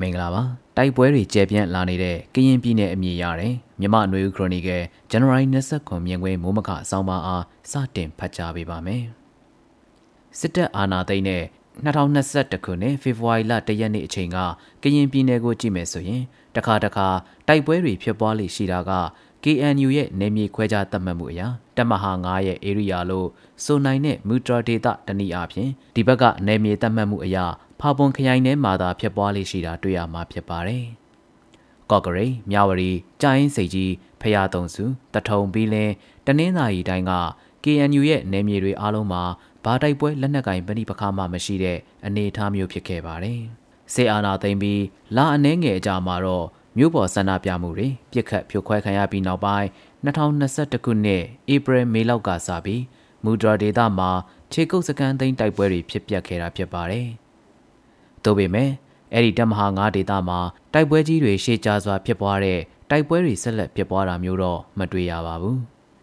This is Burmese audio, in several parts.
မင်္ဂလာပါတိုက်ပွဲတွေကျယ်ပြန့်လာနေတဲ့ကရင်ပြည်နယ်အမည်ရတယ်မြမအနွေဦးခရိုနီကယ်ဇန်နဝါရီ29မြင်ကွင်းမိုးမခအဆောင်ပါအားစတင်ဖတ်ကြားပေးပါမယ်စစ်တပ်အာဏာသိမ်းတဲ့2021ခုနှစ်ဖေဖော်ဝါရီလ1ရက်နေ့အချိန်ကကရင်ပြည်နယ်ကိုကြည့်မယ်ဆိုရင်တခါတခါတိုက်ပွဲတွေဖြစ်ပွားလိရှိတာက KNU ရဲ့နေမြေခွဲခြားသတ်မှတ်မှုအရာတပ်မဟာ9ရဲ့ area လို့ဆိုနိုင်တဲ့မူတရာဒေတာတနည်းအားဖြင့်ဒီဘက်ကနေမြေသတ်မှတ်မှုအရာ ဖာပွန်ခရိုင်ထဲမှာသာဖြစ်ပွားလိရှိတာတွေ့ရမှာဖြစ်ပါတယ်။ကော့ကရိတ်မြဝတီကြာရင်စိတ်ကြီးဖရာတုံစုတထုံပြီးလင်းတနင်္သာရီတိုင်းက KNU ရဲ့နေမြေတွေအားလုံးမှာဘာတိုက်ပွဲလက်နက်ကင်ပဏိပခါမှမရှိတဲ့အနေအထားမျိုးဖြစ်ခဲ့ပါတယ်။စေအာနာသိမ့်ပြီးလာအနှဲငယ်အကြမှာတော့မြို့ပေါ်ဆန္ဒပြမှုတွေပြစ်ခတ်ဖြိုခွဲခံရပြီးနောက်ပိုင်း2021ခုနှစ်ဧပြီမေလောက်ကစပြီးမူဒရာဒေတာမှာခြေကုပ်စကန်သိန်းတိုက်ပွဲတွေဖြစ်ပျက်ခဲ့တာဖြစ်ပါတယ်။ သို့ပေမဲ့အဲ့ဒီတပ်မဟာ9ဒေတာမှာတိုက်ပွဲကြီးတွေရှေ့ကျစွာဖြစ်ပွားတဲ့တိုက်ပွဲတွေဆက်လက်ဖြစ်ပွားတာမျိုးတော့မတွေ့ရပါဘူး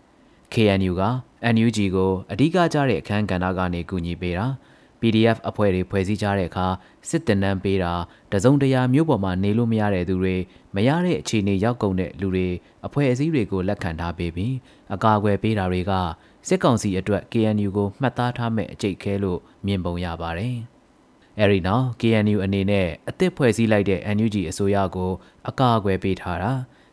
။ KNU က NUG ကိုအဓိကကျတဲ့အခန်းကဏ္ဍကနေကူညီပေးတာ PDF အဖွဲ့တွေဖွဲ့စည်းကြတဲ့အခါစစ်တင်နန်းပေးတာတစုံတရာမျိုးပေါ်မှာနေလို့မရတဲ့သူတွေမရတဲ့အခြေအနေရောက်ကုန်တဲ့လူတွေအဖွဲ့အစည်းတွေကိုလက်ခံထားပေးပြီးအကာအကွယ်ပေးတာတွေကစစ်ကောင်စီအတွက် KNU ကိုမှတ်သားထားမဲ့အကျိတ်ခဲလို့မြင်ပုံရပါတယ်။ အဲဒီနောက် KNU အနေနဲ့အသစ်ဖွဲ့စည်းလိုက်တဲ့ NUG အစိုးရကို အကာအကွယ်ပေးထားတာ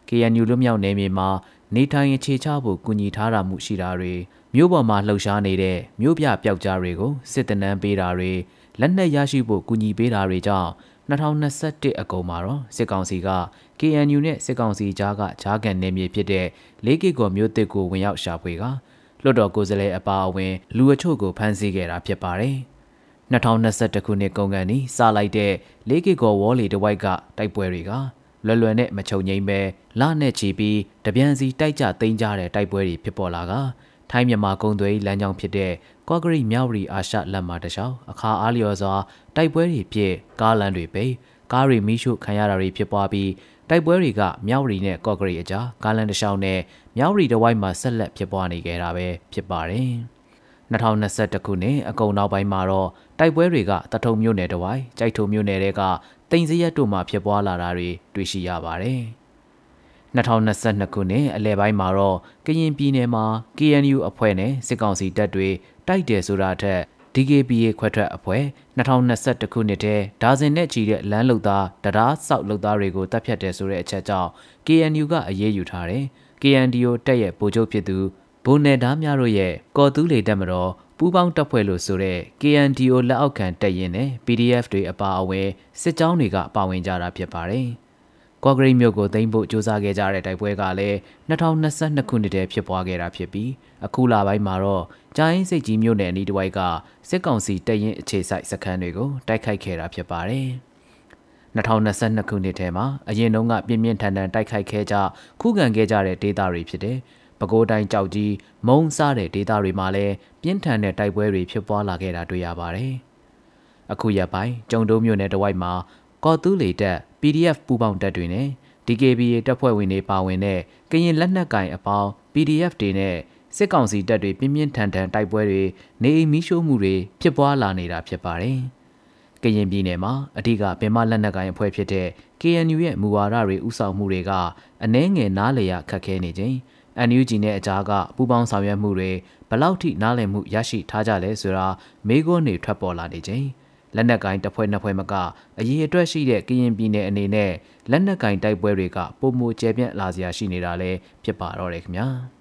KNU လွတ်မြောက်နယ်မြေမှာနေထိုင်အခြေချဖို့ကူညီထားတာမှုရှိတာတွေမြို့ပေါ်မှာလှုပ်ရှားနေတဲ့မြို့ပြပျောက်ကြားတွေကိုစစ်တနန်းပေးတာတွေလက်နက်ရရှိဖို့ကူညီပေးတာတွေကြောင့်2021အကုန်မှာတော့စစ်ကောင်စီက KNU နဲ့စစ်ကောင်စီကြားကဂျားကန်နယ်မြေဖြစ်တဲ့၄ကီကိုမြို့တစ်ကိုဝင်ရောက်ရှာဖွေကလွှတ်တော်ကိုယ်စားလှယ်အပါအဝင်လူအချို့ကိုဖမ်းဆီးခဲ့တာဖြစ်ပါတယ်။ 2021ခုနှစ်ကုန်ကန်ဤစလိုက်တဲ့၄ကီကိုဝေါ်လီတဝိုက်ကတိုက်ပွဲတွေကလွယ်လွယ်နဲ့မချုံငိမ့်ပဲလနဲ့ချီပြီးတပြန်စီတိုက်ကြသိမ်းကြတဲ့တိုက်ပွဲတွေဖြစ်ပေါ်လာကထိုင်းမြန်မာကုန်းသွေးလမ်းကြောင်းဖြစ်တဲ့ကော့ဂရိမြောက်ရီအာရှလက်မှာတခြားအခါအားလျော်စွာတိုက်ပွဲတွေဖြစ်ကားလမ်းတွေပိတ်ကားတွေမိရှုခံရတာတွေဖြစ်ပွားပြီးတိုက်ပွဲတွေကမြောက်ရီနဲ့ကော့ဂရိအကြားကားလမ်းတစ်လျှောက်နဲ့မြောက်ရီတဝိုက်မှာဆက်လက်ဖြစ်ပွားနေကြတာပဲဖြစ်ပါတယ် 2021ခုနှစ်အကုန်နောက်ပိုင်းမှာတော့တိုက်ပွဲတွေကတထုံမြို့နယ်တဝိုက်ကြိုက်ထုံမြို့နယ်တွေကတိန်စရက်တို့မှာဖြစ်ပွားလာတာတွေတွေ့ရှိရပါတယ်။2022ခုနှစ်အလယ်ပိုင်းမှာတော့ကရင်ပြည်နယ်မှာ KNU အဖွဲ့နဲ့စစ်ကောင်စီတပ်တွေတိုက်တယ်ဆိုတာထက် DKBA ခွဲထွက်အဖွဲ့2021ခုနှစ်ထဲဒါဇင်နဲ့ချီတဲ့လမ်းလုံသားတရားဆောက်လုံသားတွေကိုတပ်ဖြတ်တယ်ဆိုတဲ့အချက်ကြောင့် KNU ကအရေးယူထားတယ်။ KNDO တပ်ရဲ့ဗိုလ်ချုပ်ဖြစ်သူ ဘုံနယ်သားများတို့ရဲ့ကော်တူးလေတပ်မတော်ပူးပေါင်းတပ်ဖွဲ့လို့ဆိုတဲ့ KNDO လက်အောက်ခံတပ်ရင်းနဲ့ PDF တွေအပါအဝင်စစ်ကြောင်းတွေကပါဝင်ကြတာဖြစ်ပါတယ်။ကော့ဂရိတ်မြို့ကိုသိမ်းဖို့ကြိုးစားခဲ့ကြတဲ့တိုက်ပွဲကလည်း2022ခုနှစ်တည်းဖြစ်ပွားခဲ့တာဖြစ်ပြီးအခုလပိုင်းမှာတော့ကြာရင်စိတ်ကြီးမြို့နယ်အနီးတစ်ဝိုက်ကစစ်ကောင်စီတပ်ရင်းအခြေစိုက်စခန်းတွေကိုတိုက်ခိုက်ခဲ့တာဖြစ်ပါတယ်။2022ခုနှစ်ထဲမှာအရင်တုန်းကပြင်းပြင်းထန်ထန်တိုက်ခိုက်ခဲ့ကြခုခံခဲ့ကြတဲ့ဒေသတွေဖြစ်တဲ့ ပဲခူးတိုင်းကြောက်ကြီးမုံစားတဲ့ဒေသတွေမှာလည်းပြင်းထန်တဲ့တိုက်ပွဲတွေဖြစ်ပွားလာခဲ့တာတွေ့ရပါတယ်။အခုရက်ပိုင်းကျုံတုံးမြို့နယ်တဝိုက်မှာကော်တူးလေတက် PDF ပူးပေါင်းတပ်တွေနဲ့ DKBA တပ်ဖွဲ့ဝင်တွေပါဝင်တဲ့ကရင်လက်နက်ကင်အပေါင်း PDF တွေနဲ့စစ်ကောင်စီတပ်တွေပြင်းပြင်းထန်ထန်တိုက်ပွဲတွေနေအိမ်မီးရှို့မှုတွေဖြစ်ပွားလာနေတာဖြစ်ပါတယ်။ကရင်ပြည်နယ်မှာအဓိကဗမာလက်နက်ကင်အဖွဲ့ဖြစ်တဲ့ KNU ရဲ့မူဝါဒတွေဥဆောင်မှုတွေကအနှဲငယ်နားလည်ရခက်ခဲနေခြင်း NUG နဲ့အကြားကပူးပေါင်းဆောင်ရွက်မှုတွေဘလောက်ထိနားလည်မှုရရှိထားကြလဲဆိုတာမေးခွန်းတွေထွက်ပေါ်လာနေခြင်းလက်နက်ကင်တစ်ဖွဲ့နှစ်ဖွဲ့မကအရေးအတွက်ရှိတဲ့ကရင်ပြည်နယ်အနေနဲ့လက်နက်ကင်တိုက်ပွဲတွေကပုံမူကျဲပြန့်လာစရာရှိနေတာလည်းဖြစ်ပါတော့တယ်ခင်ဗျာ။